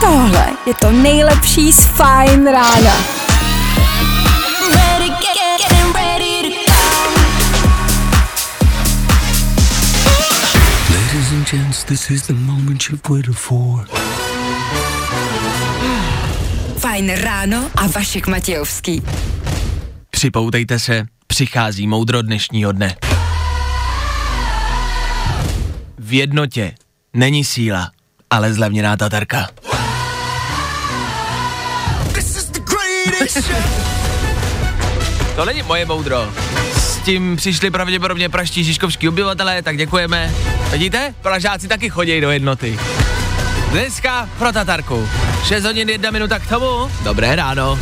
Tohle je to nejlepší z Fine rána. Ladies and gents, this is the moment you've waited for. Fajn ráno a Vašek Matějovský. Připoutejte se, přichází moudro dnešního dne. V jednotě není síla, ale zlevněná tatarka. To není moje moudro. S tím přišli pravděpodobně praští žižkovští obyvatelé, tak děkujeme. Vidíte? Pražáci taky chodí do jednoty. Dneska pro Tatarku. 6 hodin 1 minuta k tomu. Dobré ráno.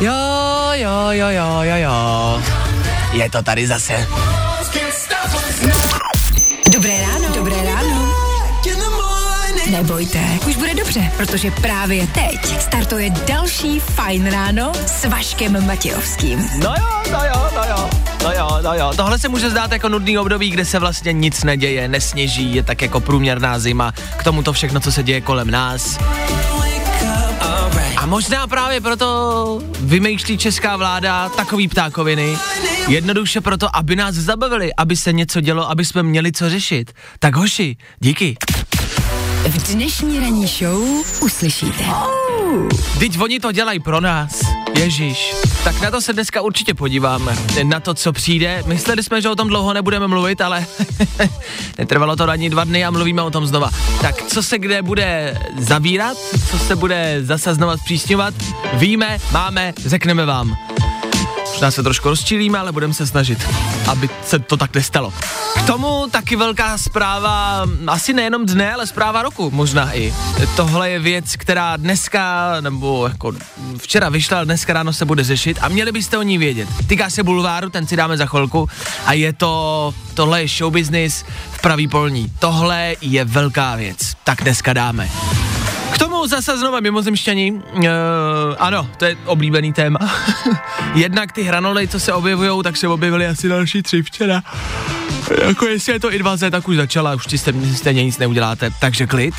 Jo, jo, jo, jo, jo, jo. Je to tady zase. Nebojte, už bude dobře, protože právě teď startuje další Fajn ráno s Vaškem Matějovským. No jo, no jo, no jo, no jo, no jo. Tohle se může zdát jako nudný období, kde se vlastně nic neděje, nesněží, je tak jako průměrná zima, k tomu to všechno, co se děje kolem nás. A možná právě proto vymýšlí česká vláda takový ptákoviny, jednoduše proto, aby nás zabavili, aby se něco dělo, aby jsme měli co řešit. Tak hoši, díky. V dnešní ranní show uslyšíte. Teď oni to dělají pro nás. Ježíš. Tak na to se dneska určitě podíváme. Na to, co přijde. Mysleli jsme, že o tom dlouho nebudeme mluvit, ale netrvalo to ani dva dny a mluvíme o tom znova. Tak co se kde bude zavírat, co se bude zase znova zpřísňovat, víme, máme, řekneme vám. Možná se trošku rozčílíme, ale budeme se snažit, aby se to tak nestalo. K tomu taky velká zpráva, asi nejenom dne, ale zpráva roku možná i. Tohle je věc, která dneska, nebo jako včera vyšla, dneska ráno se bude řešit a měli byste o ní vědět. Týká se bulváru, ten si dáme za chvilku a je to, tohle je show business v pravý polní. Tohle je velká věc, tak dneska dáme. K tomu zase znova mimozemšťaní. Uh, ano, to je oblíbený téma. Jednak ty hranoly, co se objevují, tak se objevily asi další tři včera. Jako jestli je to invaze, tak už začala, už jste, stejně nic neuděláte, takže klid.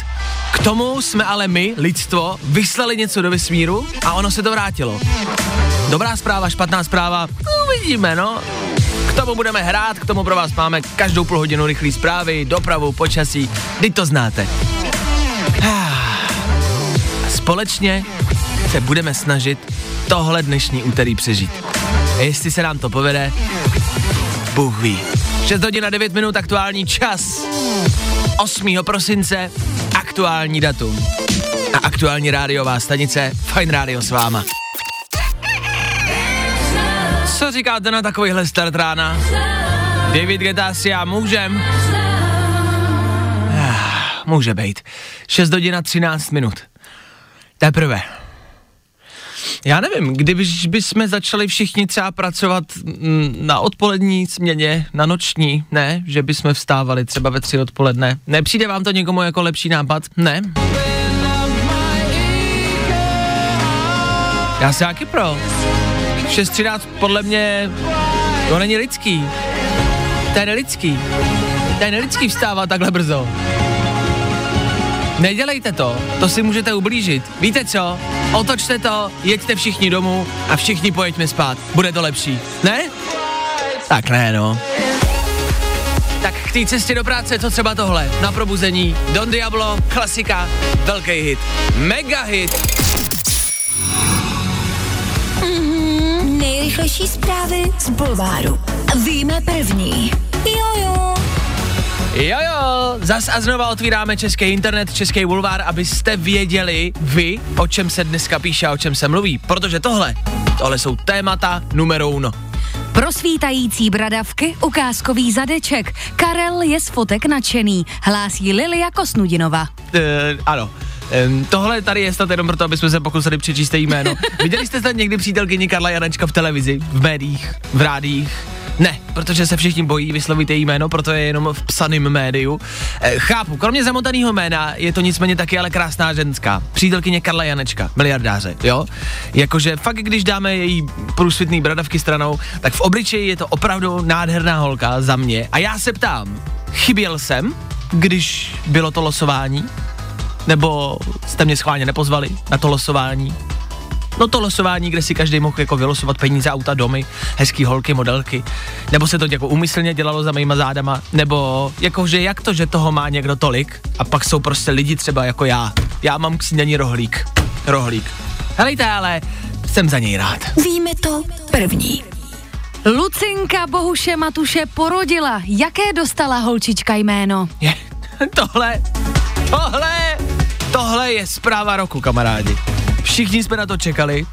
K tomu jsme ale my, lidstvo, vyslali něco do vesmíru a ono se to vrátilo. Dobrá zpráva, špatná zpráva, uvidíme, no. K tomu budeme hrát, k tomu pro vás máme každou půl hodinu rychlý zprávy, dopravu, počasí, teď to znáte. Společně se budeme snažit tohle dnešní úterý přežít. A jestli se nám to povede, Bůh ví. 6 hodin a 9 minut aktuální čas. 8. prosince aktuální datum. A aktuální rádiová stanice Fine Radio s váma. Co říkáte na takovýhle start rána? David Geta si já můžem? Ah, Může být. 6 hodin a 13 minut. Teprve. Já nevím, když bychom začali všichni třeba pracovat mm, na odpolední směně, na noční, ne? Že bychom vstávali třeba ve tři odpoledne. Nepřijde vám to někomu jako lepší nápad? Ne? Já se taky pro. 6.13 podle mě to není lidský. To je nelidský. To je nelidský vstávat takhle brzo. Nedělejte to, to si můžete ublížit. Víte co? Otočte to, jeďte všichni domů a všichni pojeďme spát. Bude to lepší. Ne? Tak ne, no. Tak k té cestě do práce, co třeba tohle? Na probuzení, Don Diablo, klasika, velký hit. Mega hit. Nejrychlejší zprávy z Bulváru. Víme první. Jojo. Jo jo, zas a znova otvíráme český internet, český bulvár, abyste věděli vy, o čem se dneska píše a o čem se mluví. Protože tohle, tohle jsou témata numero uno. Prosvítající bradavky, ukázkový zadeček. Karel je z fotek nadšený, hlásí Lilia Kosnudinova. E, ano. Um, tohle tady je snad jenom proto, aby jsme se pokusili přečíst jméno. Viděli jste snad někdy přítelkyni Karla Janečka v televizi, v médiích, v rádích? Ne, protože se všichni bojí vyslovit její jméno, proto je jenom v psaném médiu. E, chápu, kromě zamotaného jména je to nicméně taky ale krásná ženská. Přítelkyně Karla Janečka, miliardáře, jo? Jakože fakt, když dáme její průsvitný bradavky stranou, tak v obličeji je to opravdu nádherná holka za mě. A já se ptám, chyběl jsem, když bylo to losování? Nebo jste mě schválně nepozvali na to losování? No to losování, kde si každý mohl jako vylosovat peníze, auta, domy, hezký holky, modelky. Nebo se to jako umyslně dělalo za mýma zádama, nebo jakože jak to, že toho má někdo tolik a pak jsou prostě lidi třeba jako já. Já mám k snídaní rohlík. Rohlík. Helejte, ale jsem za něj rád. Víme to první. Lucinka Bohuše Matuše porodila. Jaké dostala holčička jméno? Je, tohle, tohle, tohle je zpráva roku, kamarádi. Všichni jsme na to čekali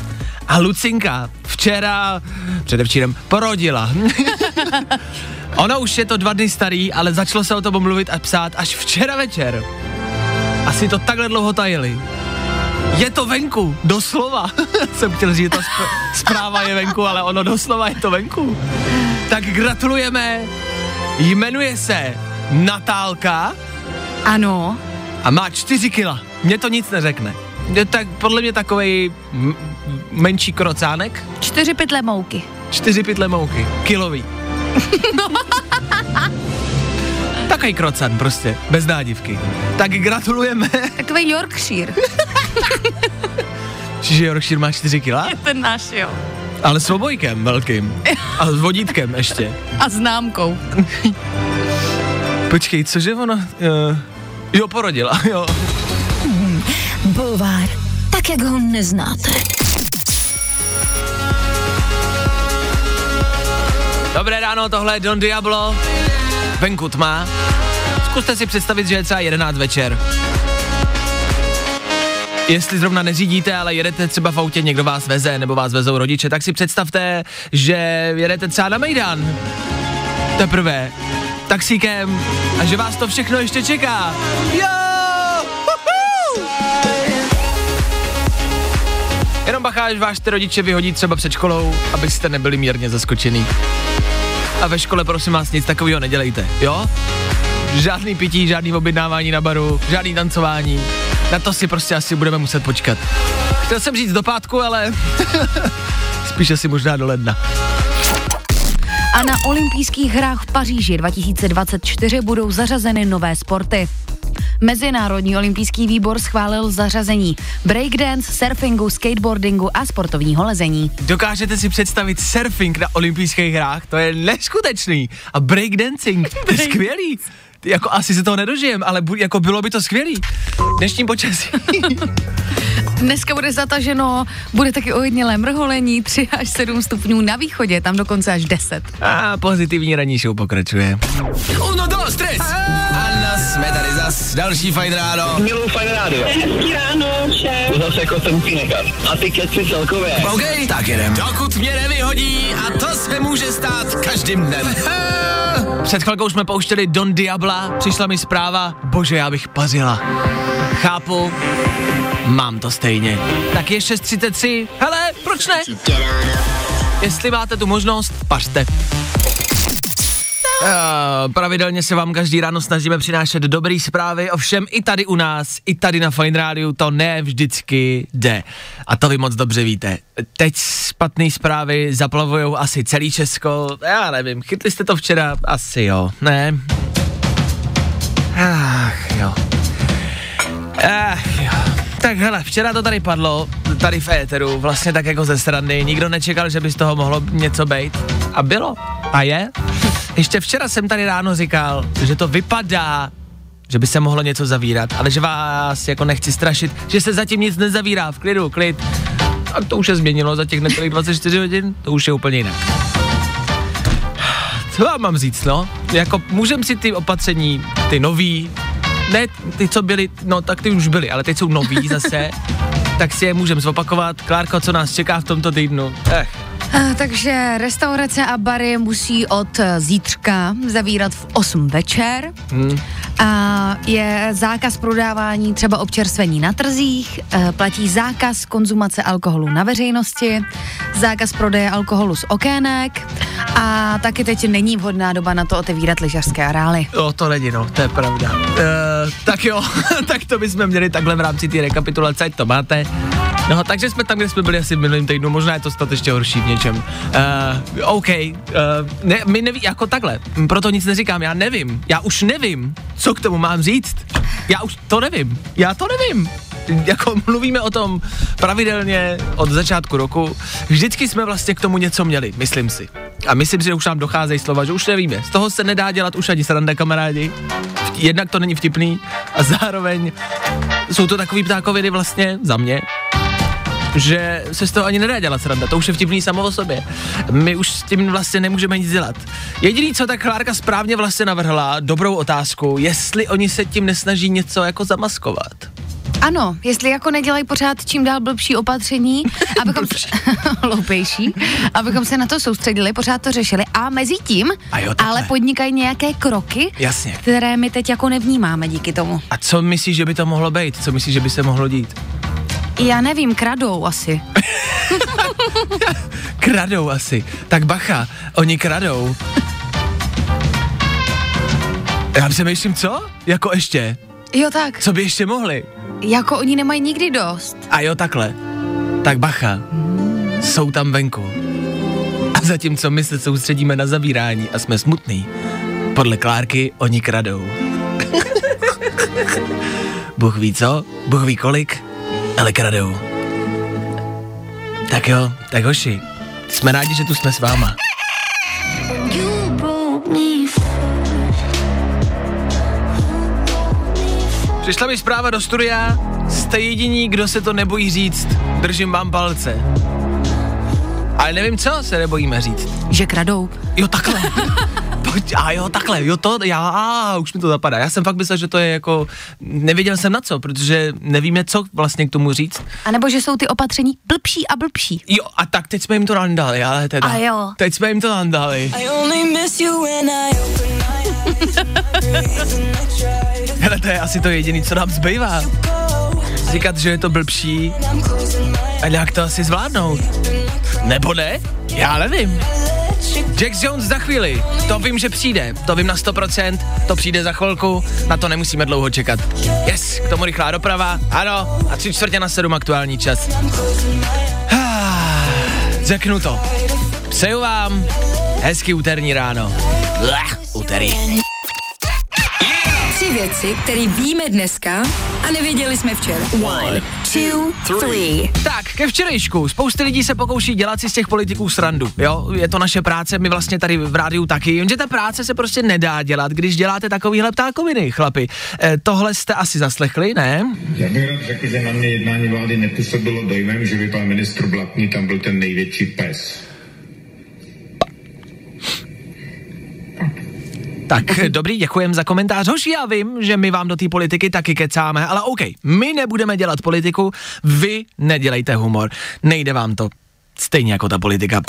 a Lucinka včera, předevčírem, porodila. ono už je to dva dny starý, ale začalo se o tom mluvit a psát až včera večer. Asi to takhle dlouho tajili. Je to venku, doslova. Jsem chtěl říct, ta sp- zpráva je venku, ale ono doslova je to venku. Tak gratulujeme. Jmenuje se Natálka Ano. a má čtyři kila. Mně to nic neřekne. Je tak podle mě takový m- menší krocánek, Čtyři pytle mouky. čtyři pytle mouky, kilový. Takový krocan prostě, bez nádivky. Tak gratulujeme. Takový Yorkshire. Čiže Yorkshire má 4 kila, Ten náš, jo. ale s obojkem velkým. A s vodítkem ještě. A známkou. Počkej, cože ono? Uh, jo, porodila, jo. Bulvár, tak jak ho neznáte. Dobré ráno, tohle je Don Diablo. Venku tma. Zkuste si představit, že je třeba 11 večer. Jestli zrovna neřídíte, ale jedete třeba v autě, někdo vás veze, nebo vás vezou rodiče, tak si představte, že jedete třeba na Mejdan. Teprve. Taxíkem. A že vás to všechno ještě čeká. Jo! Jenom bacha, až váš ty rodiče vyhodí třeba před školou, abyste nebyli mírně zaskočený. A ve škole prosím vás nic takového nedělejte, jo? Žádný pití, žádný objednávání na baru, žádný tancování. Na to si prostě asi budeme muset počkat. Chtěl jsem říct do pátku, ale spíš asi možná do ledna. A na olympijských hrách v Paříži 2024 budou zařazeny nové sporty. Mezinárodní olympijský výbor schválil zařazení breakdance, surfingu, skateboardingu a sportovního lezení. Dokážete si představit surfing na olympijských hrách? To je neskutečný. A breakdancing, to je skvělý. Jako asi se toho nedožijem, ale bu, jako bylo by to skvělý. Dnešním počasí. Dneska bude zataženo, bude taky ojednělé mrholení, 3 až 7 stupňů na východě, tam dokonce až 10. A pozitivní ranní show pokračuje. Uno, dos, tres. Anna, zas. Další fajn ráno. Miluji fajn rádio. Hezký ráno všem. Zase jako ten. A ty keci celkově. OK, tak jedem. Dokud mě nevyhodí, a to se může stát každým dnem. Před chvilkou jsme pouštěli Don Diabla, přišla mi zpráva, bože, já bych pařila. Chápu, mám to stejně. Tak je 6.33, hele, proč ne? Jestli máte tu možnost, pařte. Uh, pravidelně se vám každý ráno snažíme přinášet dobré zprávy, ovšem i tady u nás, i tady na Fine Radio to ne vždycky jde. A to vy moc dobře víte. Teď špatné zprávy zaplavujou asi celý Česko, já nevím, chytli jste to včera? Asi jo, ne? Ach jo. Ach jo. Tak hele, včera to tady padlo, tady v éteru, vlastně tak jako ze strany, nikdo nečekal, že by z toho mohlo něco být. A bylo. A je. Ještě včera jsem tady ráno říkal, že to vypadá, že by se mohlo něco zavírat, ale že vás jako nechci strašit, že se zatím nic nezavírá, v klidu, klid. A to už se změnilo za těch necelých 24 hodin, to už je úplně jinak. Co vám mám říct, no? Jako můžem si ty opatření, ty nový, ne ty, co byly, no tak ty už byly, ale teď jsou nový zase, tak si je můžem zopakovat. Klárko, co nás čeká v tomto týdnu? Ech, A, takže restaurace a bary musí od eh, zítřka zavírat v 8 večer. Hmm. Je zákaz prodávání třeba občerstvení na trzích, e, platí zákaz konzumace alkoholu na veřejnosti, zákaz prodeje alkoholu z okének a taky teď není vhodná doba na to otevírat lyžařské areály. No, to není, no, to je pravda. Uh, tak jo, tak to bychom měli takhle v rámci té rekapitulace, ať to máte. No, takže jsme tam, kde jsme byli asi v minulém týdnu, možná je to snad ještě horší v něčem. Uh, OK, uh, ne, my neví, jako takhle, proto nic neříkám, já nevím, já už nevím, co k tomu mám říct. Já už to nevím, já to nevím jako mluvíme o tom pravidelně od začátku roku, vždycky jsme vlastně k tomu něco měli, myslím si. A myslím si, že už nám docházejí slova, že už nevíme. Z toho se nedá dělat už ani sranda, kamarádi. Jednak to není vtipný a zároveň jsou to takový ptákoviny vlastně za mě, že se z toho ani nedá dělat sranda, to už je vtipný samo o sobě. My už s tím vlastně nemůžeme nic dělat. Jediný, co tak Klárka správně vlastně navrhla, dobrou otázku, jestli oni se tím nesnaží něco jako zamaskovat. Ano, jestli jako nedělají pořád čím dál blbší opatření, abychom se, loupejší, abychom se na to soustředili, pořád to řešili a mezi tím, A jo, ale podnikají nějaké kroky, Jasně. které my teď jako nevnímáme díky tomu. A co myslíš, že by to mohlo být? Co myslíš, že by se mohlo dít? Já nevím, kradou asi. Kradou asi. Tak bacha, oni kradou. Já přemýšlím, co? Jako ještě? Jo tak, Co by ještě mohli? jako oni nemají nikdy dost. A jo, takhle. Tak bacha, jsou tam venku. A zatímco my se soustředíme na zabírání a jsme smutný, podle Klárky oni kradou. Bůh ví co, Bůh ví kolik, ale kradou. Tak jo, tak hoši, jsme rádi, že tu jsme s váma. Přišla mi zpráva do studia, jste jediní, kdo se to nebojí říct. Držím vám palce. Ale nevím, co se nebojíme říct. Že kradou. Jo, takhle. A jo, takhle, jo to, já, a, už mi to zapadá. Já jsem fakt myslel, že to je jako, nevěděl jsem na co, protože nevíme, co vlastně k tomu říct. A nebo že jsou ty opatření blbší a blbší. Jo, a tak teď jsme jim to nandali, ale teda. A jo. Teď jsme jim to nandali. Hele, to je asi to jediné, co nám zbývá. Říkat, že je to blbší, a nějak to asi zvládnout. Nebo ne? Já nevím. Jack Jones za chvíli, to vím, že přijde, to vím na 100%, to přijde za chvilku, na to nemusíme dlouho čekat. Yes, k tomu rychlá doprava, ano, a tři čtvrtě na sedm aktuální čas. Řeknu to. Přeju vám hezký úterní ráno. Blech, úterý. Tři věci, které víme dneska a nevěděli jsme včera. One, two, three. Tak, ke včerejšku. Spousty lidí se pokouší dělat si z těch politiků srandu. Jo, je to naše práce, my vlastně tady v rádiu taky. Jenže ta práce se prostě nedá dělat, když děláte takovýhle ptákoviny, chlapi. E, tohle jste asi zaslechli, ne? Já bych rád řekl, že na mě jednání vlády nepůsobilo dojmem, že by pan ministr Blatný tam byl ten největší pes. Tak, dobrý, děkujem za komentář. Hoši, já vím, že my vám do té politiky taky kecáme, ale OK, my nebudeme dělat politiku, vy nedělejte humor. Nejde vám to. Stejně jako ta politika.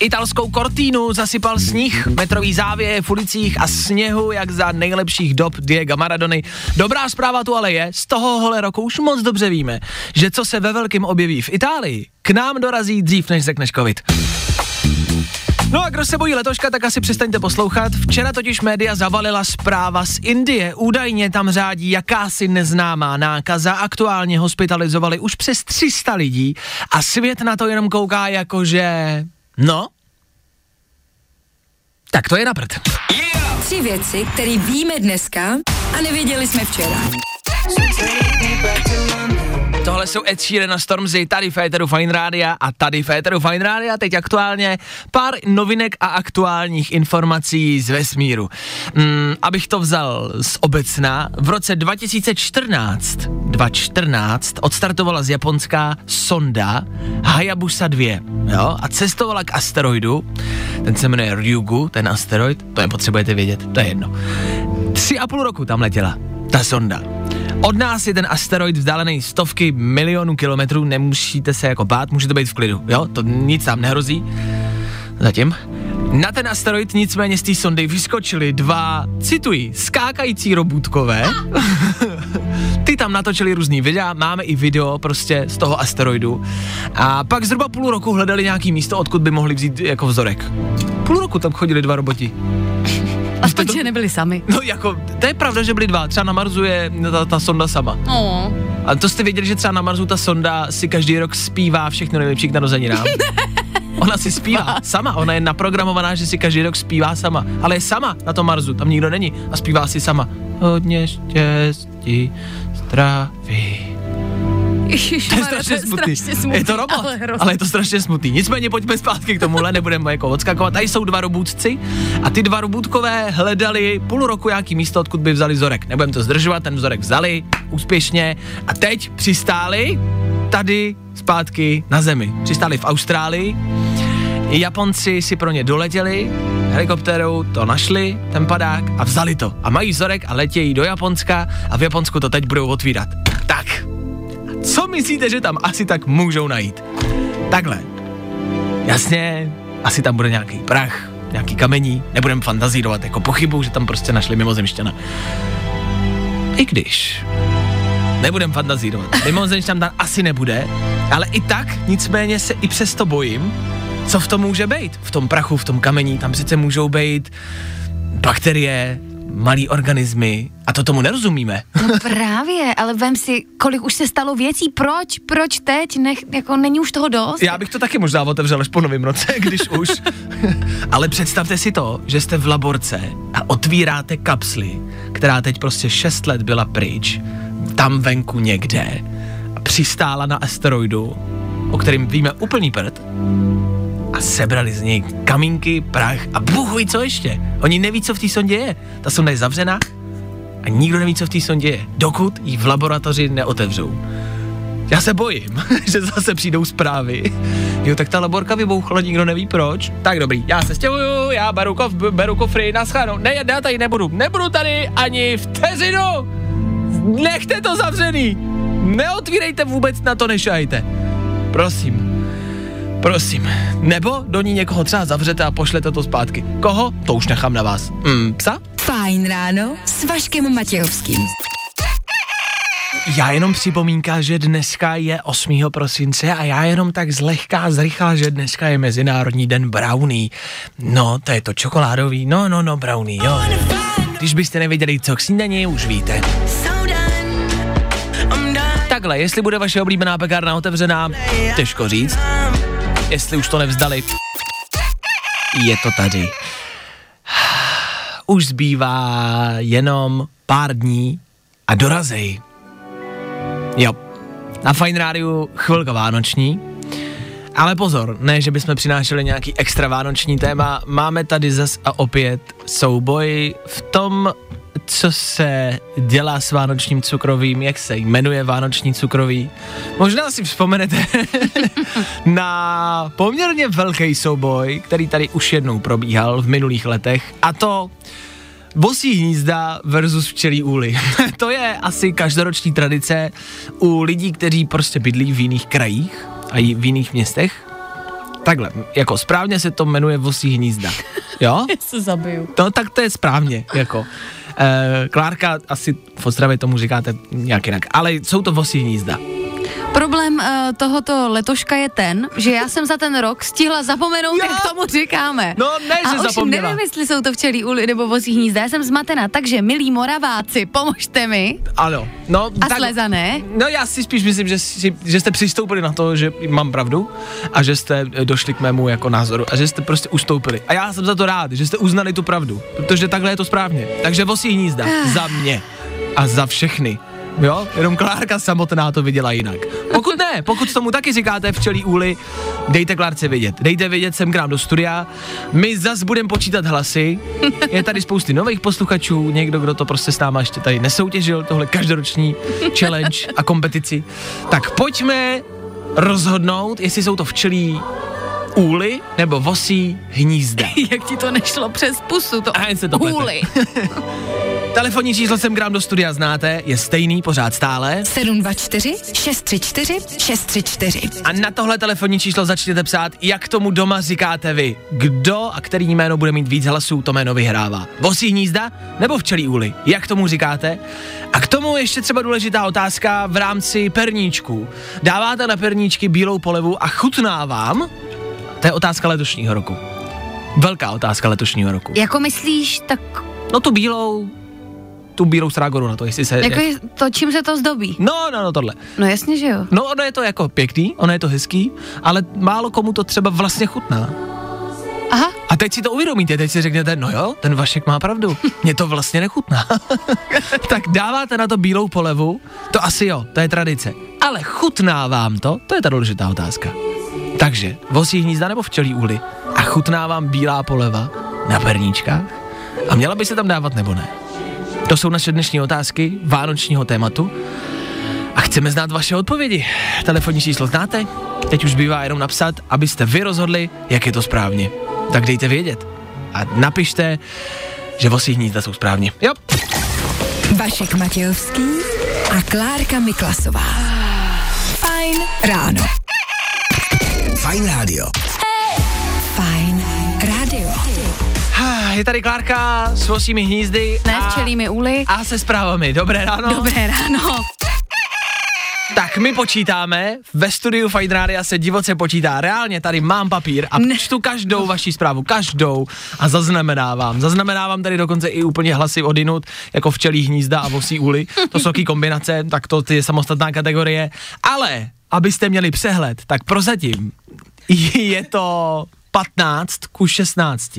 Italskou Cortínu zasypal sníh, metrový závěje v ulicích a sněhu, jak za nejlepších dob Diego Maradony. Dobrá zpráva tu ale je, z tohohle roku už moc dobře víme, že co se ve velkém objeví v Itálii, k nám dorazí dřív, než řekneš covid. No a kdo se bojí letoška, tak asi přestaňte poslouchat. Včera totiž média zavalila zpráva z Indie. Údajně tam řádí jakási neznámá nákaza. Aktuálně hospitalizovali už přes 300 lidí a svět na to jenom kouká jako, že... No? Tak to je na prd. Tři věci, které víme dneska a nevěděli jsme včera. Tohle jsou Ed Sheeran a Stormzy, tady Féteru Fine Rádia a tady Féteru Fine Rádia, teď aktuálně pár novinek a aktuálních informací z vesmíru. Mm, abych to vzal z obecna, v roce 2014, 2014 odstartovala z Japonska sonda Hayabusa 2, jo, a cestovala k asteroidu, ten se jmenuje Ryugu, ten asteroid, to nepotřebujete vědět, to je jedno. Tři a půl roku tam letěla, ta sonda. Od nás je ten asteroid vzdálený stovky milionů kilometrů, nemusíte se jako bát, můžete být v klidu, jo, to nic tam nehrozí. Zatím. Na ten asteroid nicméně z té sondy vyskočili dva, cituji, skákající robůtkové. Ty tam natočili různý videa, máme i video prostě z toho asteroidu. A pak zhruba půl roku hledali nějaký místo, odkud by mohli vzít jako vzorek. Půl roku tam chodili dva roboti. Nebyli sami. No jako, to je pravda, že byli dva. Třeba na Marsu je ta, ta sonda sama. No. A to jste věděli, že třeba na Marsu ta sonda si každý rok zpívá všechno nejlepší k narozeninám? Ona si zpívá sama, ona je naprogramovaná, že si každý rok zpívá sama, ale je sama na tom Marsu, tam nikdo není a zpívá si sama. Hodně štěstí, zdraví. To je strašně smutný. Je to robot, ale, ale je to strašně smutný. Nicméně pojďme zpátky k tomuhle, nebudeme jako odskakovat. Tady jsou dva robůtci a ty dva robůtkové hledali půl roku nějaký místo, odkud by vzali vzorek. Nebudeme to zdržovat, ten vzorek vzali úspěšně a teď přistáli tady zpátky na zemi. Přistáli v Austrálii, Japonci si pro ně doletěli, helikoptérou to našli, ten padák, a vzali to. A mají vzorek a letějí do Japonska a v Japonsku to teď budou otvírat. Tak, co myslíte, že tam asi tak můžou najít? Takhle. Jasně, asi tam bude nějaký prach, nějaký kamení, nebudeme fantazírovat jako pochybu, že tam prostě našli mimozemšťana. I když nebudem fantazírovat. Mimozemšťan tam asi nebude, ale i tak nicméně se i přesto bojím, co v tom může být. V tom prachu, v tom kamení, tam přece můžou být bakterie, malý organismy a to tomu nerozumíme. No právě, ale vem si, kolik už se stalo věcí, proč, proč teď, Nech, jako není už toho dost? Já bych to taky možná otevřel až po novém roce, když už. ale představte si to, že jste v laborce a otvíráte kapsly, která teď prostě 6 let byla pryč, tam venku někde a přistála na asteroidu, o kterým víme úplný prd a sebrali z něj kamínky, prach a bůh ví co ještě. Oni neví, co v té sondě je. Ta sonda je zavřená a nikdo neví, co v té sondě je, dokud ji v laboratoři neotevřou. Já se bojím, že zase přijdou zprávy. Jo, tak ta laborka vybouchla, nikdo neví proč. Tak dobrý, já se stěhuju, já beru, kof, beru kofry, naschánu. Ne, já tady nebudu, nebudu tady ani vteřinu. Nechte to zavřený. Neotvírejte vůbec na to, nešajte. Prosím. Prosím. Nebo do ní někoho třeba zavřete a pošlete to zpátky. Koho? To už nechám na vás. Mm, psa? Fajn ráno s Vaškem Matějovským. Já jenom připomínka, že dneska je 8. prosince a já jenom tak zlehká zrychla, že dneska je Mezinárodní den brownie. No, to je to čokoládový, no, no, no, brownie, jo. Když byste nevěděli, co k snídaní, už víte. Takhle, jestli bude vaše oblíbená pekárna otevřená, těžko říct. Jestli už to nevzdali, je to tady. Už zbývá jenom pár dní a dorazej. Jo, na Fine Rádiu chvilka vánoční, ale pozor, ne, že bychom přinášeli nějaký extra vánoční téma, máme tady zas a opět souboj v tom, co se dělá s vánočním cukrovým, jak se jmenuje vánoční cukrový. Možná si vzpomenete na poměrně velký souboj, který tady už jednou probíhal v minulých letech, a to Bosí hnízda versus včelí úly. to je asi každoroční tradice u lidí, kteří prostě bydlí v jiných krajích a v jiných městech. Takhle, jako správně se to jmenuje vosí hnízda. Jo? se zabiju. No tak to je správně, jako. E, Klárka asi v Ostravě tomu říkáte nějak jinak, ale jsou to vosí hnízda. Problém uh, tohoto letoška je ten, že já jsem za ten rok stihla zapomenout, Jo. jak tomu říkáme. No ne, A že už zapomněla. nevím, jestli jsou to včelí úly nebo vozí hnízda, já jsem zmatená, takže milí moraváci, pomožte mi. Ano, no. A slezané? No já si spíš myslím, že, si, že jste přistoupili na to, že mám pravdu a že jste eh, došli k mému jako názoru a že jste prostě ustoupili. A já jsem za to rád, že jste uznali tu pravdu, protože takhle je to správně. Takže vosí hnízda za mě a za všechny. Jo, jenom Klárka samotná to viděla jinak. Pokud ne, pokud tomu taky říkáte včelí úly, dejte Klárce vědět. Dejte vědět sem k nám do studia. My zas budeme počítat hlasy. Je tady spousty nových posluchačů, někdo, kdo to prostě s náma ještě tady nesoutěžil, tohle každoroční challenge a kompetici. Tak pojďme rozhodnout, jestli jsou to včelí úly nebo vosí hnízda. Jak ti to nešlo přes pusu, to A se to úly. Telefonní číslo sem k nám do studia znáte, je stejný, pořád stále. 724 634 634. A na tohle telefonní číslo začněte psát, jak tomu doma říkáte vy. Kdo a který jméno bude mít víc hlasů, to jméno vyhrává. Vosí hnízda nebo včelí úly? Jak tomu říkáte? A k tomu ještě třeba důležitá otázka v rámci perníčků. Dáváte na perníčky bílou polevu a chutná vám? To je otázka letošního roku. Velká otázka letošního roku. Jako myslíš, tak No tu bílou, tu bílou strágoru na to, jestli se... jako je to, čím se to zdobí? No, no, no, tohle. No jasně, že jo. No, ono je to jako pěkný, ono je to hezký, ale málo komu to třeba vlastně chutná. Aha, A teď si to uvědomíte, teď si řeknete, no jo, ten Vašek má pravdu, mě to vlastně nechutná. tak dáváte na to bílou polevu, to asi jo, to je tradice. Ale chutná vám to? To je ta důležitá otázka. Takže, vosí hnízda nebo včelí úly? A chutná vám bílá poleva na perníčkách? A měla by se tam dávat nebo ne? To jsou naše dnešní otázky vánočního tématu. A chceme znát vaše odpovědi. Telefonní číslo znáte? Teď už bývá jenom napsat, abyste vy rozhodli, jak je to správně. Tak dejte vědět. A napište, že vosí hnízda jsou správně. Jo. Vašek Matějovský a Klárka Miklasová. Fajn ráno. Fajn rádio. Je tady Klárka s vosími hnízdy. ne a, včelými úly. a se zprávami. Dobré ráno. Dobré ráno. Tak my počítáme, ve studiu Fight Rádia se divoce počítá, reálně tady mám papír a Ne. čtu každou vaši zprávu, každou a zaznamenávám. Zaznamenávám tady dokonce i úplně hlasy odinut, jako včelí hnízda a vosí úly, to jsou kombinace, tak to je samostatná kategorie, ale abyste měli přehled, tak prozatím je to 15 ku 16.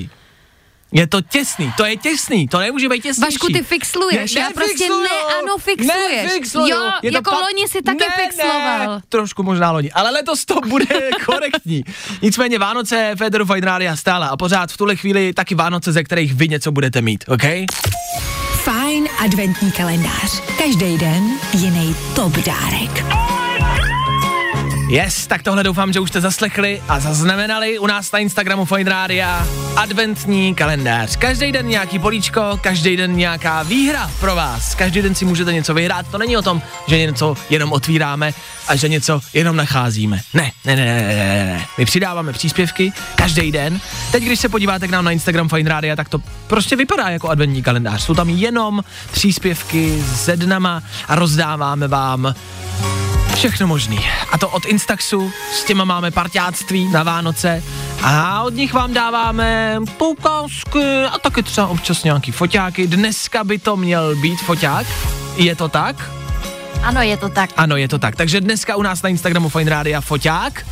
Je to těsný, to je těsný, to nemůže být těsnější. Vašku, ty fixluješ, já prostě ne, ano, fixluješ. Nefixluju. Jo, Je to jako loni si taky ne, fixloval. Ne, trošku možná loni, ale letos to bude korektní. Nicméně Vánoce, Federu Rádia stále a pořád v tuhle chvíli taky Vánoce, ze kterých vy něco budete mít, OK? Fajn adventní kalendář. Každý den jiný top dárek. Yes, tak tohle doufám, že už jste zaslechli a zaznamenali u nás na Instagramu Fight Rádia adventní kalendář. Každý den nějaký políčko, každý den nějaká výhra pro vás. Každý den si můžete něco vyhrát. To není o tom, že něco jenom otvíráme a že něco jenom nacházíme. Ne, ne, ne, ne, ne, ne. My přidáváme příspěvky každý den. Teď, když se podíváte k nám na Instagram Fine Rádia, tak to prostě vypadá jako adventní kalendář. Jsou tam jenom příspěvky se dnama a rozdáváme vám Všechno možný. A to od Instaxu, s těma máme parťáctví na Vánoce a od nich vám dáváme poukázky a taky třeba občas nějaký foťáky. Dneska by to měl být foťák. Je to tak? Ano, je to tak. Ano, je to tak. Takže dneska u nás na Instagramu Fine Rádia foťák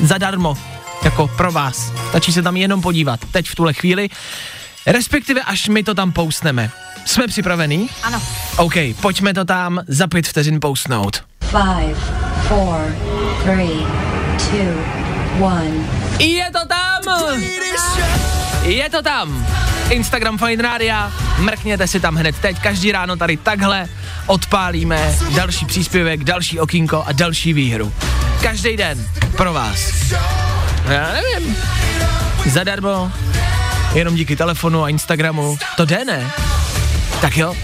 zadarmo, jako pro vás. Stačí se tam jenom podívat, teď v tuhle chvíli. Respektive až my to tam poustneme. Jsme připravení? Ano. OK, pojďme to tam za pět vteřin poustnout. Five, four, three, two, one. Je to tam! Je to tam! Instagram Fine Rádia, mrkněte si tam hned teď, každý ráno tady takhle odpálíme další příspěvek, další okýnko a další výhru. Každý den pro vás. Já nevím. Zadarmo, jenom díky telefonu a Instagramu, to jde ne? Tak jo,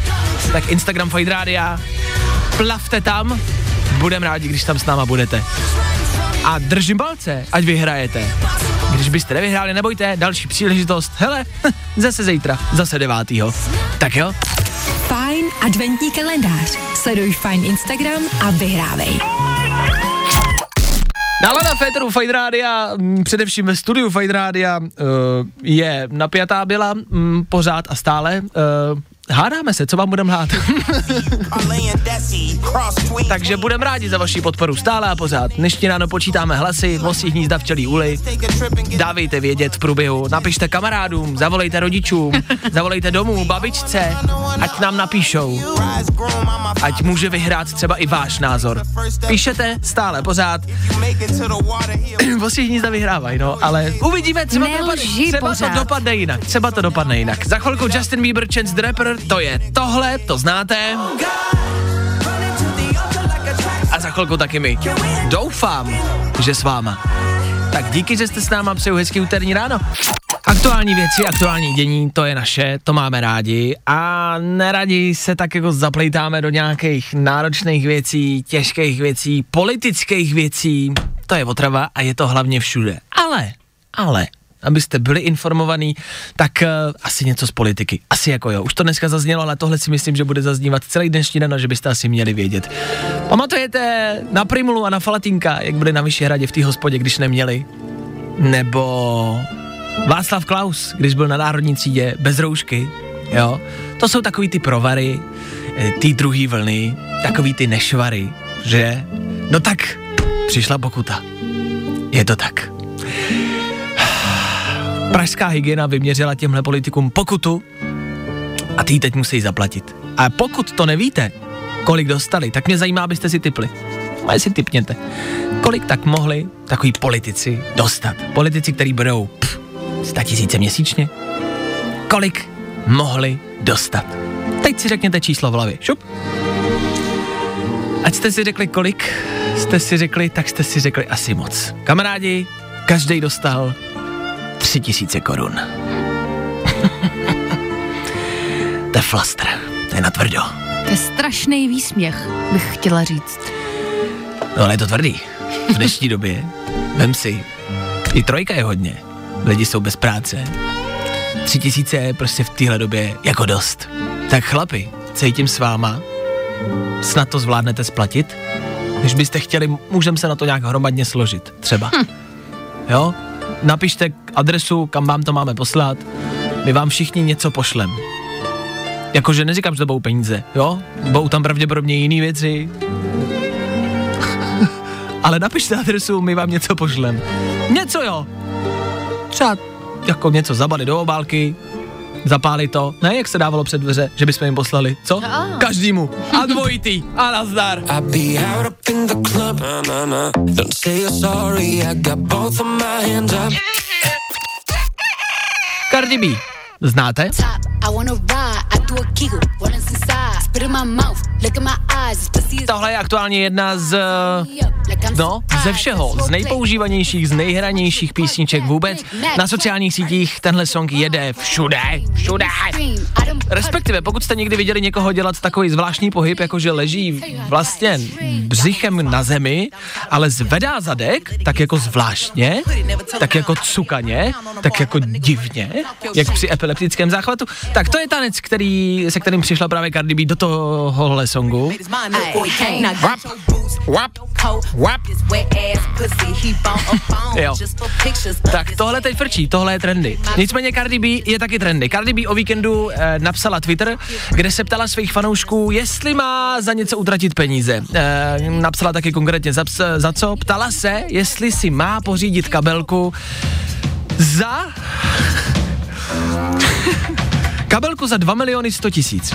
tak Instagram Fine Rádia, plavte tam, budem rádi, když tam s náma budete. A držím palce, ať vyhrajete. Když byste nevyhráli, nebojte, další příležitost, hele, zase zítra, zase devátýho. Tak jo, Fajn adventní kalendář. Sleduj Fajn Instagram a vyhrávej. Nálada Féteru Fight Rádia, mm, především ve studiu Fight Rádia, uh, je napjatá byla mm, pořád a stále. Hádáme se, co vám budeme hrát. Takže budeme rádi za vaši podporu stále a pořád. Dnešní ráno počítáme hlasy, vosí hnízda včelí úly. Dávejte vědět v průběhu, napište kamarádům, zavolejte rodičům, zavolejte domů, babičce, ať nám napíšou. Ať může vyhrát třeba i váš názor. Píšete stále pořád. Vosí hnízda vyhrávají, no, ale uvidíme, třeba, to dopadne, třeba to dopadne jinak, třeba to dopadne jinak. Za chvilku Justin Bieber, Chance the Rapper, to je tohle, to znáte. A za chvilku taky my. Doufám, že s váma. Tak díky, že jste s náma, přeju hezký úterní ráno. Aktuální věci, aktuální dění, to je naše, to máme rádi a neradi se tak jako zaplejtáme do nějakých náročných věcí, těžkých věcí, politických věcí, to je otrava a je to hlavně všude. Ale, ale, abyste byli informovaní, tak uh, asi něco z politiky. Asi jako jo. Už to dneska zaznělo, ale tohle si myslím, že bude zaznívat celý dnešní den a že byste asi měli vědět. Pamatujete na Primulu a na Falatínka, jak byli na Vyšehradě v té hospodě, když neměli? Nebo Václav Klaus, když byl na národní třídě bez roušky, jo. To jsou takový ty provary, eh, ty druhý vlny, takový ty nešvary, že? No tak přišla pokuta. Je to tak. Pražská hygiena vyměřila těmhle politikům pokutu a ty teď musí zaplatit. A pokud to nevíte, kolik dostali, tak mě zajímá, abyste si typli. A si typněte. Kolik tak mohli takový politici dostat? Politici, který budou pff, 100 tisíce měsíčně? Kolik mohli dostat? Teď si řekněte číslo v hlavě. Šup. Ať jste si řekli kolik, jste si řekli, tak jste si řekli asi moc. Kamarádi, každý dostal tři tisíce korun. to je flastr, to je natvrdo. To je strašný výsměch, bych chtěla říct. No ale je to tvrdý. V dnešní době, vem si, i trojka je hodně. Lidi jsou bez práce. Tři tisíce je prostě v téhle době jako dost. Tak chlapi, cítím s váma, snad to zvládnete splatit? Když byste chtěli, můžeme se na to nějak hromadně složit, třeba. Hm. Jo? Napište adresu, kam vám to máme poslat, my vám všichni něco pošlem. Jakože neříkám, že to budou peníze, jo? Budou tam pravděpodobně jiné věci. Ale napište adresu, my vám něco pošlem. Něco jo. Třeba jako něco zabalit do obálky, zapálit to, ne jak se dávalo před dveře, že bychom jim poslali, co? Každému. A dvojitý. A nazdar. Cardi B. Znáte? Tohle je aktuálně jedna z, no, ze všeho, z nejpoužívanějších, z nejhranějších písniček vůbec. Na sociálních sítích tenhle song jede všude, všude. Respektive, pokud jste někdy viděli někoho dělat takový zvláštní pohyb, jakože leží vlastně břichem na zemi, ale zvedá zadek, tak jako zvláštně, tak jako cukaně, tak jako divně, jak při epileptickém záchvatu, tak to je tanec, který, se kterým přišla právě Cardi B do tohohle songu. Wap, wap, wap. Jo. Tak tohle teď frčí, tohle je trendy. Nicméně Cardi B je taky trendy. Cardi B o víkendu eh, napsala Twitter, kde se ptala svých fanoušků, jestli má za něco utratit peníze. Eh, napsala taky konkrétně za, za co. Ptala se, jestli si má pořídit kabelku za... kabelku za 2 miliony 100 tisíc.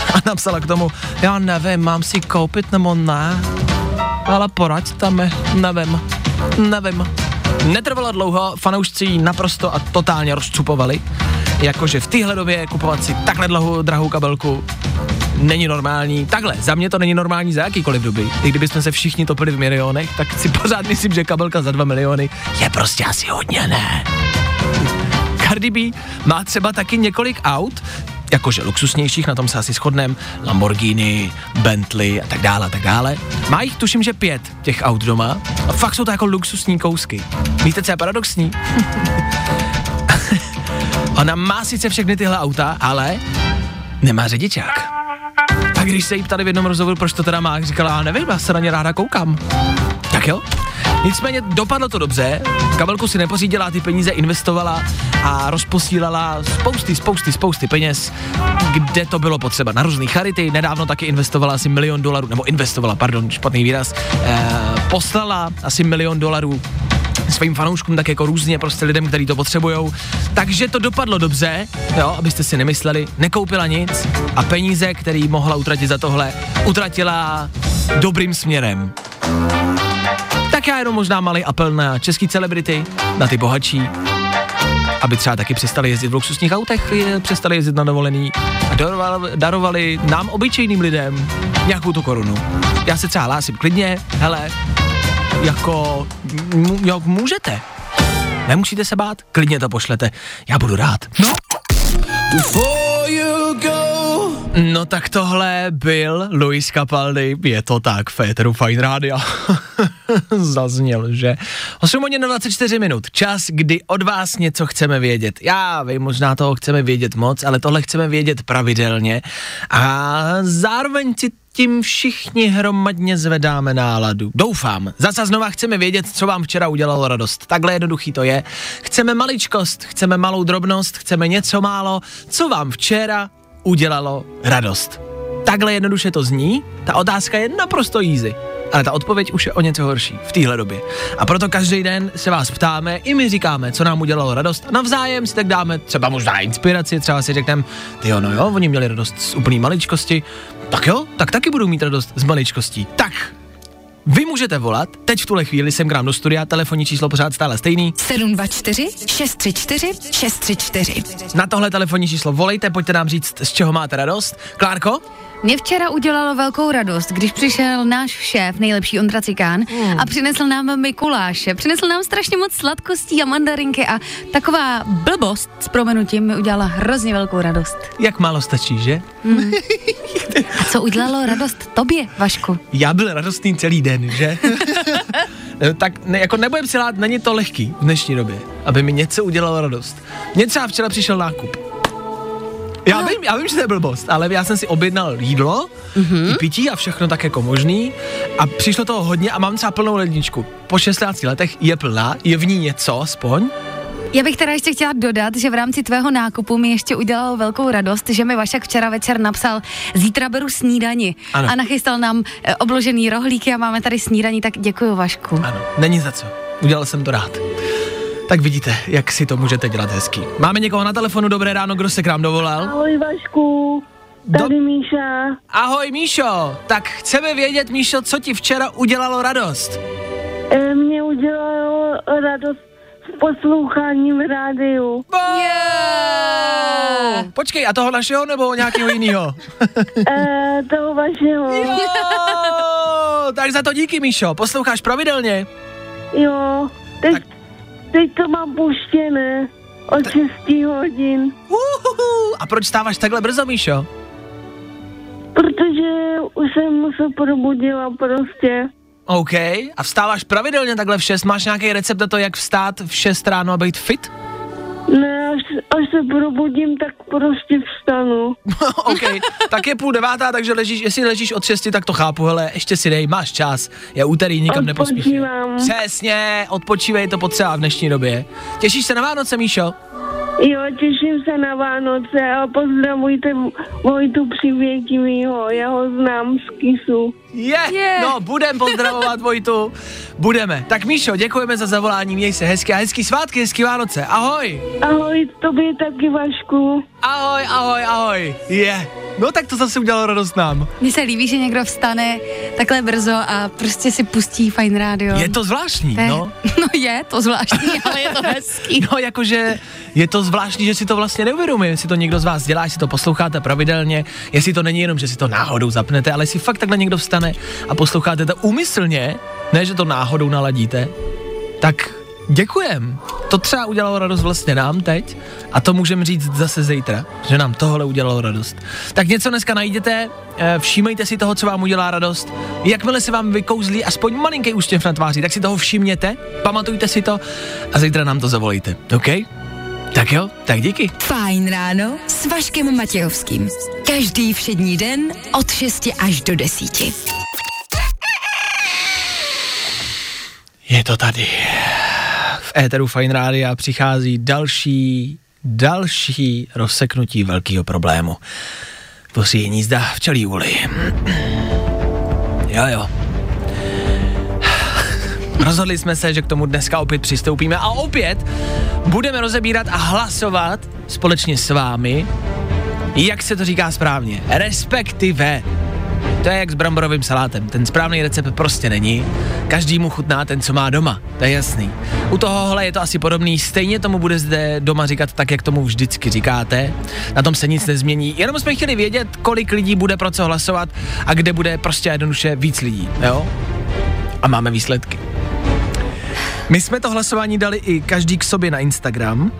A napsala k tomu, já nevím, mám si koupit nebo ne, ale poraďte mi, nevím, nevím. Netrvalo dlouho, fanoušci ji naprosto a totálně rozcupovali, jakože v téhle době kupovat si takhle dlouhou, drahou kabelku není normální. Takhle, za mě to není normální za jakýkoliv doby. I kdybychom se všichni topili v milionech, tak si pořád myslím, že kabelka za 2 miliony je prostě asi hodně ne. Cardi B má třeba taky několik aut, jakože luxusnějších, na tom se asi shodnem, Lamborghini, Bentley a tak dále, a tak dále. Má jich tuším, že pět těch aut doma a fakt jsou to jako luxusní kousky. Víte, co je paradoxní? Ona má sice všechny tyhle auta, ale nemá řidičák. A když se jí ptali v jednom rozhovoru, proč to teda má, říkala, já nevím, já se na ně ráda koukám. Tak jo, Nicméně dopadlo to dobře, kabelku si nepořídila, ty peníze investovala a rozposílala spousty, spousty, spousty peněz, kde to bylo potřeba. Na různé charity, nedávno taky investovala asi milion dolarů, nebo investovala, pardon, špatný výraz, eh, poslala asi milion dolarů svým fanouškům, tak jako různě prostě lidem, kteří to potřebujou. Takže to dopadlo dobře, jo, abyste si nemysleli, nekoupila nic a peníze, který mohla utratit za tohle, utratila dobrým směrem. Tak já jenom možná malý apel na český celebrity, na ty bohatší, aby třeba taky přestali jezdit v luxusních autech, přestali jezdit na dovolený a darovali, darovali nám obyčejným lidem nějakou tu korunu. Já se třeba hlásím klidně, hele, jako, m- jak můžete. Nemusíte se bát, klidně to pošlete, já budu rád. No. No tak tohle byl Luis Capaldi, je to tak, Féteru Fine Radio. Zazněl, že? 8 hodin na 24 minut, čas, kdy od vás něco chceme vědět. Já vím, možná toho chceme vědět moc, ale tohle chceme vědět pravidelně a zároveň si tím všichni hromadně zvedáme náladu. Doufám. Zase znova chceme vědět, co vám včera udělalo radost. Takhle jednoduchý to je. Chceme maličkost, chceme malou drobnost, chceme něco málo, co vám včera udělalo radost. Takhle jednoduše to zní, ta otázka je naprosto easy. Ale ta odpověď už je o něco horší v téhle době. A proto každý den se vás ptáme, i my říkáme, co nám udělalo radost. A navzájem si tak dáme třeba možná inspiraci, třeba si řekneme, ty jo, no jo, oni měli radost z úplný maličkosti, tak jo, tak taky budu mít radost z maličkostí. Tak, vy můžete volat, teď v tuhle chvíli jsem k nám do studia, telefonní číslo pořád stále stejný. 724 634 634. Na tohle telefonní číslo volejte, pojďte nám říct, z čeho máte radost. Klárko? Mě včera udělalo velkou radost, když přišel náš šéf, nejlepší Ondra Cikán, Hmm. a přinesl nám Mikuláše. Přinesl nám strašně moc sladkostí a mandarinky a taková blbost s promenutím mi udělala hrozně velkou radost. Jak málo stačí, že? A co udělalo radost tobě, Vašku? Já byl radostný celý den, že? Tak ne, jako nebudem si lát, není to lehký v dnešní době, aby mi něco udělalo radost. Mně třeba včera přišel nákup. Já vím, já vím, že to je blbost, ale já jsem si objednal jídlo, mm-hmm. i pití a všechno tak jako možný a přišlo toho hodně a mám třeba plnou ledničku. Po 16 letech je plná, je v ní něco aspoň. Já bych teda ještě chtěla dodat, že v rámci tvého nákupu mi ještě udělalo velkou radost, že mi Vašek včera večer napsal, zítra beru snídani Ano. a nachystal nám eh, obložený rohlíky a máme tady snídaní, tak děkuji Vašku. Ano, není za co. Udělal jsem to rád. Tak vidíte, jak si to můžete dělat hezky. Máme někoho na telefonu, dobré ráno, kdo se k nám dovolal? Ahoj Vašku, tady Do- Míša. Ahoj Míšo, tak chceme vědět, Míšo, co ti včera udělalo radost. E, mě udělalo radost posloucháním v rádiu. Yeah! Počkej, a toho našeho nebo nějakého jiného? E, toho vašeho. jo, tak za to díky, Míšo. Posloucháš pravidelně? Jo, teď, Tak- teď to mám puštěné od 6 hodin, Uhuhu. A proč stáváš takhle brzo, Míšo? protože už jsem se probudila prostě. OK. A vstáváš pravidelně takhle v 6? Máš nějaký recept na to, jak vstát v 6 ráno a být fit? Ne, až, až se probudím, tak prostě vstanu. OK, tak je půl devátá, takže ležíš, jestli ležíš od 6, tak to chápu, hele, ještě si dej, máš čas. Je úterý, nikam. Odpočívám. Přesně, odpočívej to potřeba v dnešní době. Těšíš se na Vánoce, Míšo? Jo, těším se na Vánoce a pozdravujte Vojtu Přivětivýho, já ho znám z Kisu. Je, Je. no, budem pozdravovat Vojtu. Budeme. Tak Míšo, děkujeme za zavolání, měj se hezky a hezký svátky, hezký Vánoce. Ahoj. Ahoj, tobě taky Vašku. Ahoj, ahoj, ahoj. Je. No tak to zase udělalo radost nám. Mně se líbí, že někdo vstane takhle brzo a prostě si pustí fajn rádio. Je to zvláštní, To je- no. no je to zvláštní, ale je to hezký. No, jakože je to zvláštní, že si to vlastně neuvědomuje, jestli to někdo z vás dělá, jestli to posloucháte pravidelně, jestli to není jenom, že si to náhodou zapnete, ale jestli fakt takhle někdo vstane a posloucháte to úmyslně, ne, že to náhodou naladíte, tak děkujem. To třeba udělalo radost vlastně nám teď a to můžeme říct zase zítra, že nám tohle udělalo radost. Tak něco dneska najděte, eh, všímejte si toho, co vám udělá radost. Jakmile se vám vykouzlí aspoň malinký úsměv na tváři, tak si toho všimněte, pamatujte si to a zítra nám to zavolejte, OK? Tak jo, tak díky. Fajn ráno s Vaškem Matějovským. Každý všední den od 6 až do 10. Je to tady. V éteru Fine Rádia přichází další, další rozseknutí velkého problému. Posíjení jízda včelí úly. Jo, jo. Rozhodli jsme se, že k tomu dneska opět přistoupíme a opět budeme rozebírat a hlasovat společně s vámi, jak se to říká správně, respektive to je jak s bramborovým salátem. Ten správný recept prostě není. Každý mu chutná ten, co má doma. To je jasný. U tohohle je to asi podobný. Stejně tomu bude zde doma říkat tak, jak tomu vždycky říkáte. Na tom se nic nezmění. Jenom jsme chtěli vědět, kolik lidí bude pro co hlasovat a kde bude prostě jednoduše víc lidí. Jo? A máme výsledky. My jsme to hlasování dali i každý k sobě na Instagram.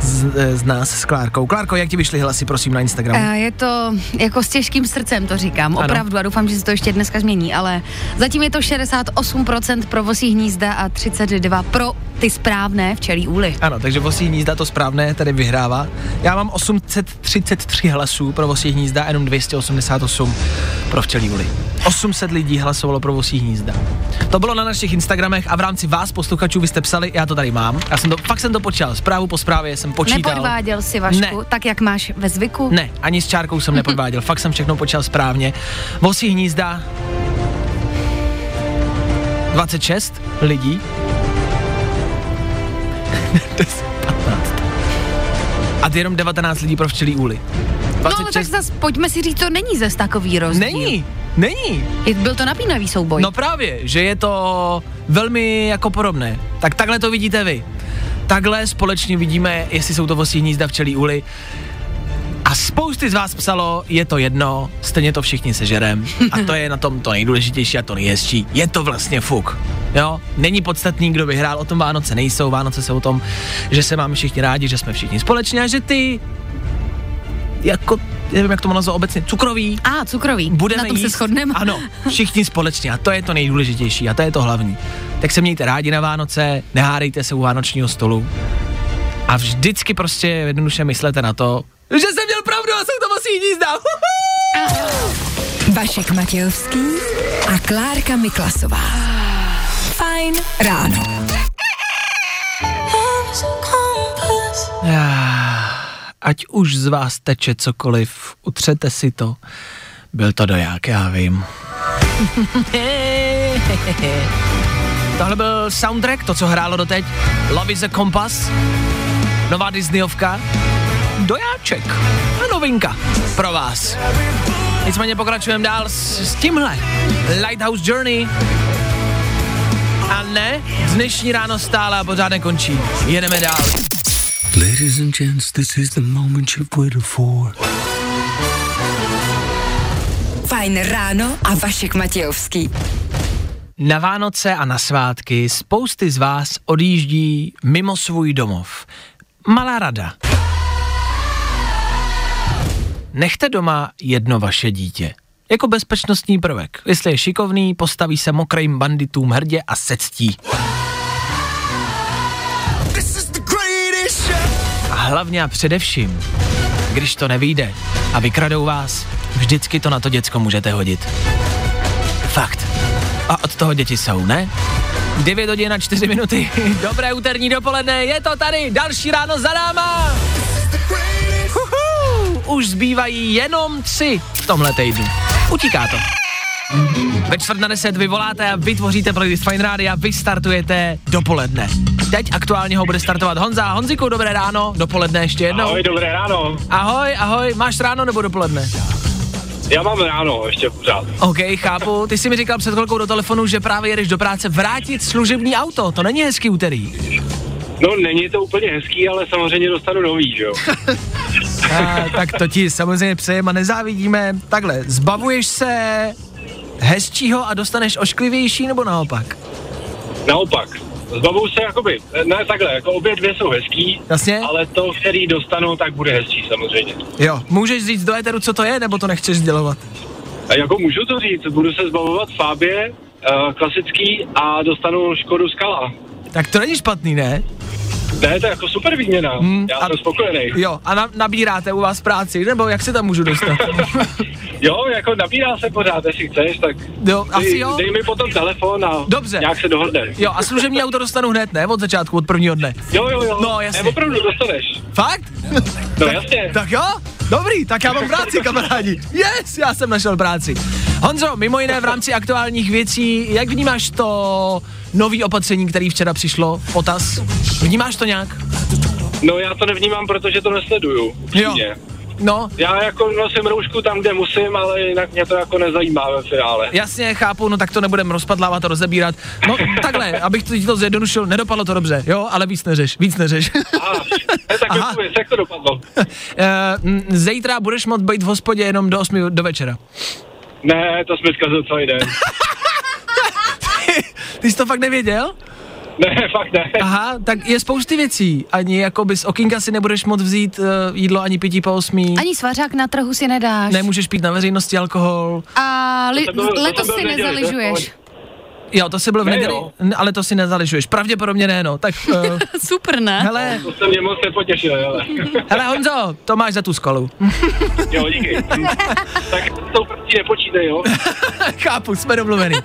Z, eh, z nás s Klárkou. Klárko, jak ti vyšly hlasy, prosím, na Instagramu? Eh, Je to jako s těžkým srdcem, to říkám, Ano. opravdu a doufám, že se to ještě dneska změní, ale zatím je to 68% pro vosí hnízda a 32% pro ty správné včelí úly. Ano, takže Vosí hnízda to správné tady vyhrává. Já mám 833 hlasů pro Vosí hnízda jenom 288 pro včelí uli. 800 lidí hlasovalo pro Vosí hnízda. To bylo na našich Instagramech a v rámci vás, posluchačů, vy jste psali, já to tady mám. Já jsem to, fakt jsem to počítal, zprávu po zprávě jsem počítal. Nepodváděl si, Vašku, Ne. tak jak máš ve zvyku? Ne, ani s čárkou jsem nepodváděl, fakt jsem všechno počítal správně. Vosí hnízda 26 lidí. 10, 15. A jenom 19 lidí pro včelí úly. No, tak zas pojďme si říct, to není zas takový rozdíl. Není, není. Byl to napínavý souboj. No právě, že je to velmi jako podobné. Tak takhle to vidíte vy. Takhle společně vidíme, jestli jsou to vosí hnízda včelí úly. A spousty z vás psalo, je to jedno, stejně to všichni sežerem. A to je na tom to nejdůležitější a to nejhezčí. Je to vlastně fuk. Jo, není podstatný, kdo vyhrál, o tom Vánoce nejsou. Vánoce jsou o tom, že se máme všichni rádi, že jsme všichni společně a že ty jako, nevím, jak to nazvat obecně, cukroví, A, cukrový. budeme Na tom jíst, se shodneme. Ano, všichni společně a to je to nejdůležitější a to je to hlavní. Tak se mějte rádi na Vánoce, nehádejte se u vánočního stolu a vždycky prostě jednoduše myslete na to, že jsem měl pravdu a jsou to vosí hnízda. Vašek Matějovský a Klárka Miklasová. Fajn ráno. Ať už z vás teče cokoliv, utřete si to. Byl to doják, já vím. Tohle byl soundtrack, to, co hrálo doteď. Love is a Compass. Nová Disneyovka. Dojáček. A novinka pro vás. Nicméně pokračujeme dál s, s tímhle. Lighthouse Journey. A ne, dnešní ráno stále a pořád nekončí. Jedeme dál. Ladies and gents, this is the moment you've waited for. Fajn ráno a Vašek Matějovský. Na Vánoce a na svátky spousty z vás odjíždí mimo svůj domov. Malá rada. Nechte doma jedno vaše dítě. Jako bezpečnostní prvek. Jestli je šikovný, postaví se mokrým banditům hrdě a se ctí. A hlavně a především, když to nevyjde a vykradou vás, vždycky to na to děcko můžete hodit. Fakt. A od toho děti jsou, ne? 9 hodin a 4 minuty. Dobré úterní dopoledne, je to tady, další ráno za náma. Huhu, už zbývají jenom tři v tomhle týdnu. Utíká to. Ve čtvrt na deset vy voláte a vytvoříte playlist Fine Radio a vy startujete dopoledne. Teď aktuálně ho bude startovat Honza. Honziku, dobré ráno, dopoledne ještě jednou. Ahoj, dobré ráno. Ahoj, ahoj, máš ráno nebo dopoledne? Já mám ráno ještě pořád. OK, chápu. Ty jsi mi říkal před chvilkou do telefonu, že právě jedeš do práce vrátit služební auto. To není hezký úterý. No, není to úplně hezký, ale samozřejmě dostanu nový, že jo. A, tak to ti samozřejmě přejeme a nezávidíme. Takhle, zbavuješ se hezčího a dostaneš ošklivější nebo naopak? Naopak. Zbavuju se jakoby, ne takhle, jako obě dvě jsou hezký, Jasně? ale to, který dostanu, tak bude hezčí samozřejmě. Jo, můžeš říct do éteru, co to je, nebo to nechceš sdělovat? A jako můžu to říct, budu se zbavovat Fábie, uh, klasický, a dostanu Škodu Skala. Tak to není špatný, ne? Ne, to je jako super výměna, Hmm, já a- jsem spokojený. Jo, a na, nabíráte u vás práci, nebo jak se tam můžu dostat? Jo, jako nabírá se pořád, jestli chceš, tak Jo, asi dej, jo. dej mi potom telefon a Dobře. nějak se dohodne. Jo, a služební auto dostanu hned, ne? Od začátku, od prvního dne. Jo, jo, jo. No, jasně. Ne, opravdu dostaneš. Fakt? No jasně. Tak jo, dobrý, tak já mám práci, kamarádi. Yes, já jsem našel práci. Honzo, mimo jiné v rámci aktuálních věcí, jak vnímáš to nový opatření, který včera přišlo potaz? Vnímáš to nějak? No já to nevnímám, protože to nesleduju. upřímně. No, Já jako nosím roušku tam, kde musím, ale jinak mě to jako nezajímá ve finále. jasně, chápu, no tak to nebudeme rozpadlávat a rozebírat. No takhle, abych to, ti to zjednodušil, nedopadlo to dobře, jo, ale víc neřeš, víc neřeš. A, ne, tak Aha. jak to dopadlo? Eh, Zítra budeš moct být v hospodě jenom do 8 do večera. Ne, to jsme zkazil celý den. Ty jsi to fakt nevěděl? Ne, fakt ne. Aha, tak je spousty věcí. Ani jako by z okýnka si nebudeš moc vzít uh, jídlo ani pití po osmí. Ani svařák na trhu si nedáš. Nemůžeš pít na veřejnosti alkohol. A li- To to letos si to v nezaližuješ. Jo, to si bylo v Ne, neděli, jo. N- ale to si nezaližuješ. Pravděpodobně ne, no. Tak, uh, Super, ne? hele, To se mě moc nepotěšil, ale. hele Honzo, to máš za tu skolu. jo, díky. tak s tou první nepočítej, jo. Chápu, jsme domluvený.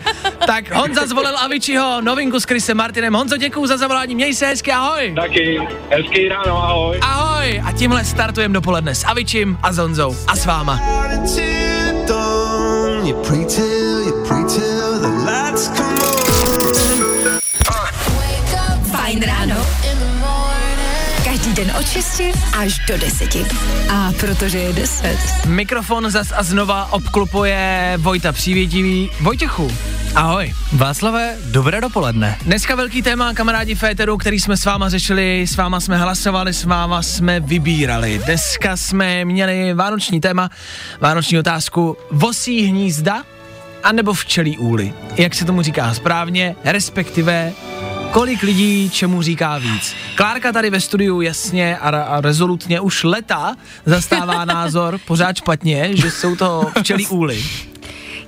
tak Honza zvolil Aviciho, novinku s Chrisem Martinem. Honzo, děkuju za zavolání, měj se hezky, ahoj. Taky, hezký ráno, ahoj. Ahoj a tímhle startujeme dopoledne s Avičím a s Honzou a s váma. Od 6 až do 10. A protože je 10. Mikrofon zas a znova obklupuje Vojta Přívětivý. Vojtěchu, ahoj. Václave, dobré dopoledne. Dneska velký téma, kamarádi Féteru, který jsme s váma řešili, s váma jsme hlasovali, s váma jsme vybírali. Dneska jsme měli vánoční téma, vánoční otázku, vosí hnízda anebo včelí úly. Jak se tomu říká správně, respektive kolik lidí čemu říká víc. Klárka tady ve studiu jasně a, a rezolutně už leta zastává názor pořád špatně, že jsou to včelí úly.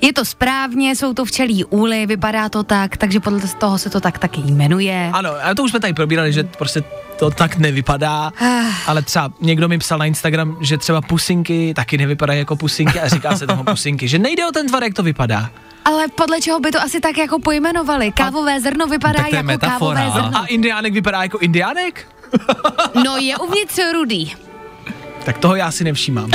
Je to správně, jsou to včelí úly, vypadá to tak, takže podle toho se to tak taky jmenuje. Ano, a to už jsme tady probírali, že prostě to tak nevypadá, ale třeba někdo mi psal na Instagram, že třeba pusinky taky nevypadají jako pusinky a říká se tomu pusinky, že nejde o ten tvar, jak to vypadá. Ale podle čeho by to asi tak jako pojmenovali? Kávové zrno vypadá Tak to je jako metafora. kávové zrno. A indiánek vypadá jako indiánek? No je uvnitř rudý. Tak toho já si nevšímám.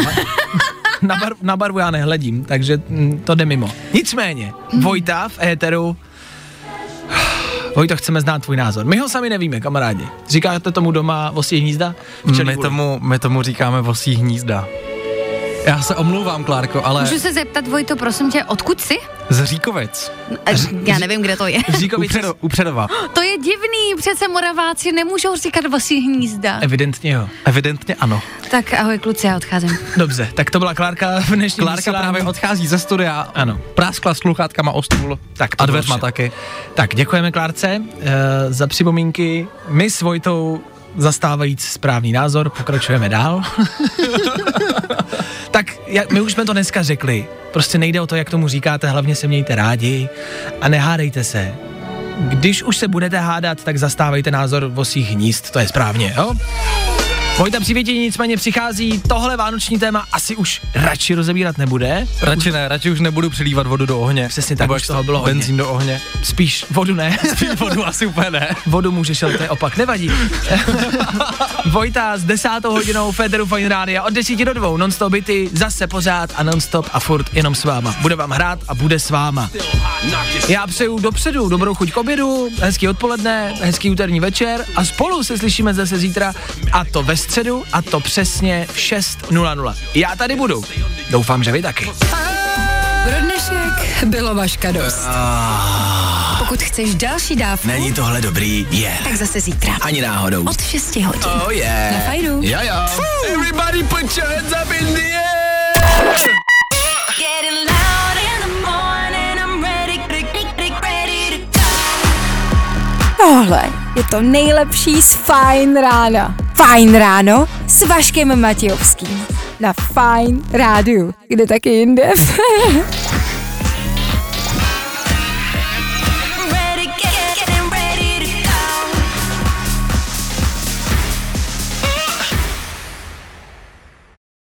Na, bar, na barvu já nehledím, takže mm, to jde mimo. Nicméně, Vojta v éteru, Vojto, chceme znát tvůj názor. My ho sami nevíme, kamarádi. Říkáte tomu doma vosí hnízda? Včelí My tomu, my tomu říkáme vosí hnízda. Já se omlouvám, Klárko, ale Můžu se zeptat, Vojto, prosím tě, odkud jsi? z Říkovic. Eh, Já nevím, kde to je. U, Říkovice, Předo, u Předova. To je divný, přece Moraváci nemůžou říkat vosí hnízda. evidentně jo. Evidentně ano. Tak ahoj kluci, já odcházím. Dobře, tak to byla Klárka v dnešním Klárka vysílání. právě odchází ze studia. Ano. Práskla sluchátkama o stůl. Tak to a dveřma taky. Tak děkujeme Klárce uh, za připomínky. My s Vojtou zastávajíc správný názor, pokračujeme dál. jak, my už jsme to dneska řekli. Prostě nejde o to, jak tomu říkáte, hlavně se mějte rádi a nehádejte se. Když už se budete hádat, tak zastávejte názor vosích hnízd, to je správně, jo? Vojta přivědění nicméně přichází, tohle vánoční téma asi už radši rozebírat nebude. Radši ne, radši už nebudu přilívat vodu do ohně. Přesně tak, Nebo už toho to- bylo hodně. Benzín do ohně. Spíš vodu ne. vodu asi úplně ne. Vodu můžeš, ale to je opak, nevadí. Vojta s desátou hodinou Federu Fine Rádia od 10 do 2, non-stop byty, zase pořád a non-stop a furt jenom s váma. Bude vám hrát a bude s váma. Já přeju dopředu dobrou chuť k obědu, hezký odpoledne, hezký úterní večer a spolu se slyšíme zase zítra a to ve středu a to přesně v 6.00. Já tady budu. Doufám, že vy taky. Pro dnešek bylo vaška dost. Pokud chceš další dávku, Není tohle dobrý? Je. Yeah. tak zase zítra. Ani náhodou. Od 6 hodin. Oh yeah. Na fajnu. Jo jo. Everybody put your hands up in the air. Getting loud in the morning, I'm ready, ready, ready to Tohle je to nejlepší z Fajn rána. Fajn ráno s Vaškem Matějovským. Na Fajn rádiu. Kde taky jinde?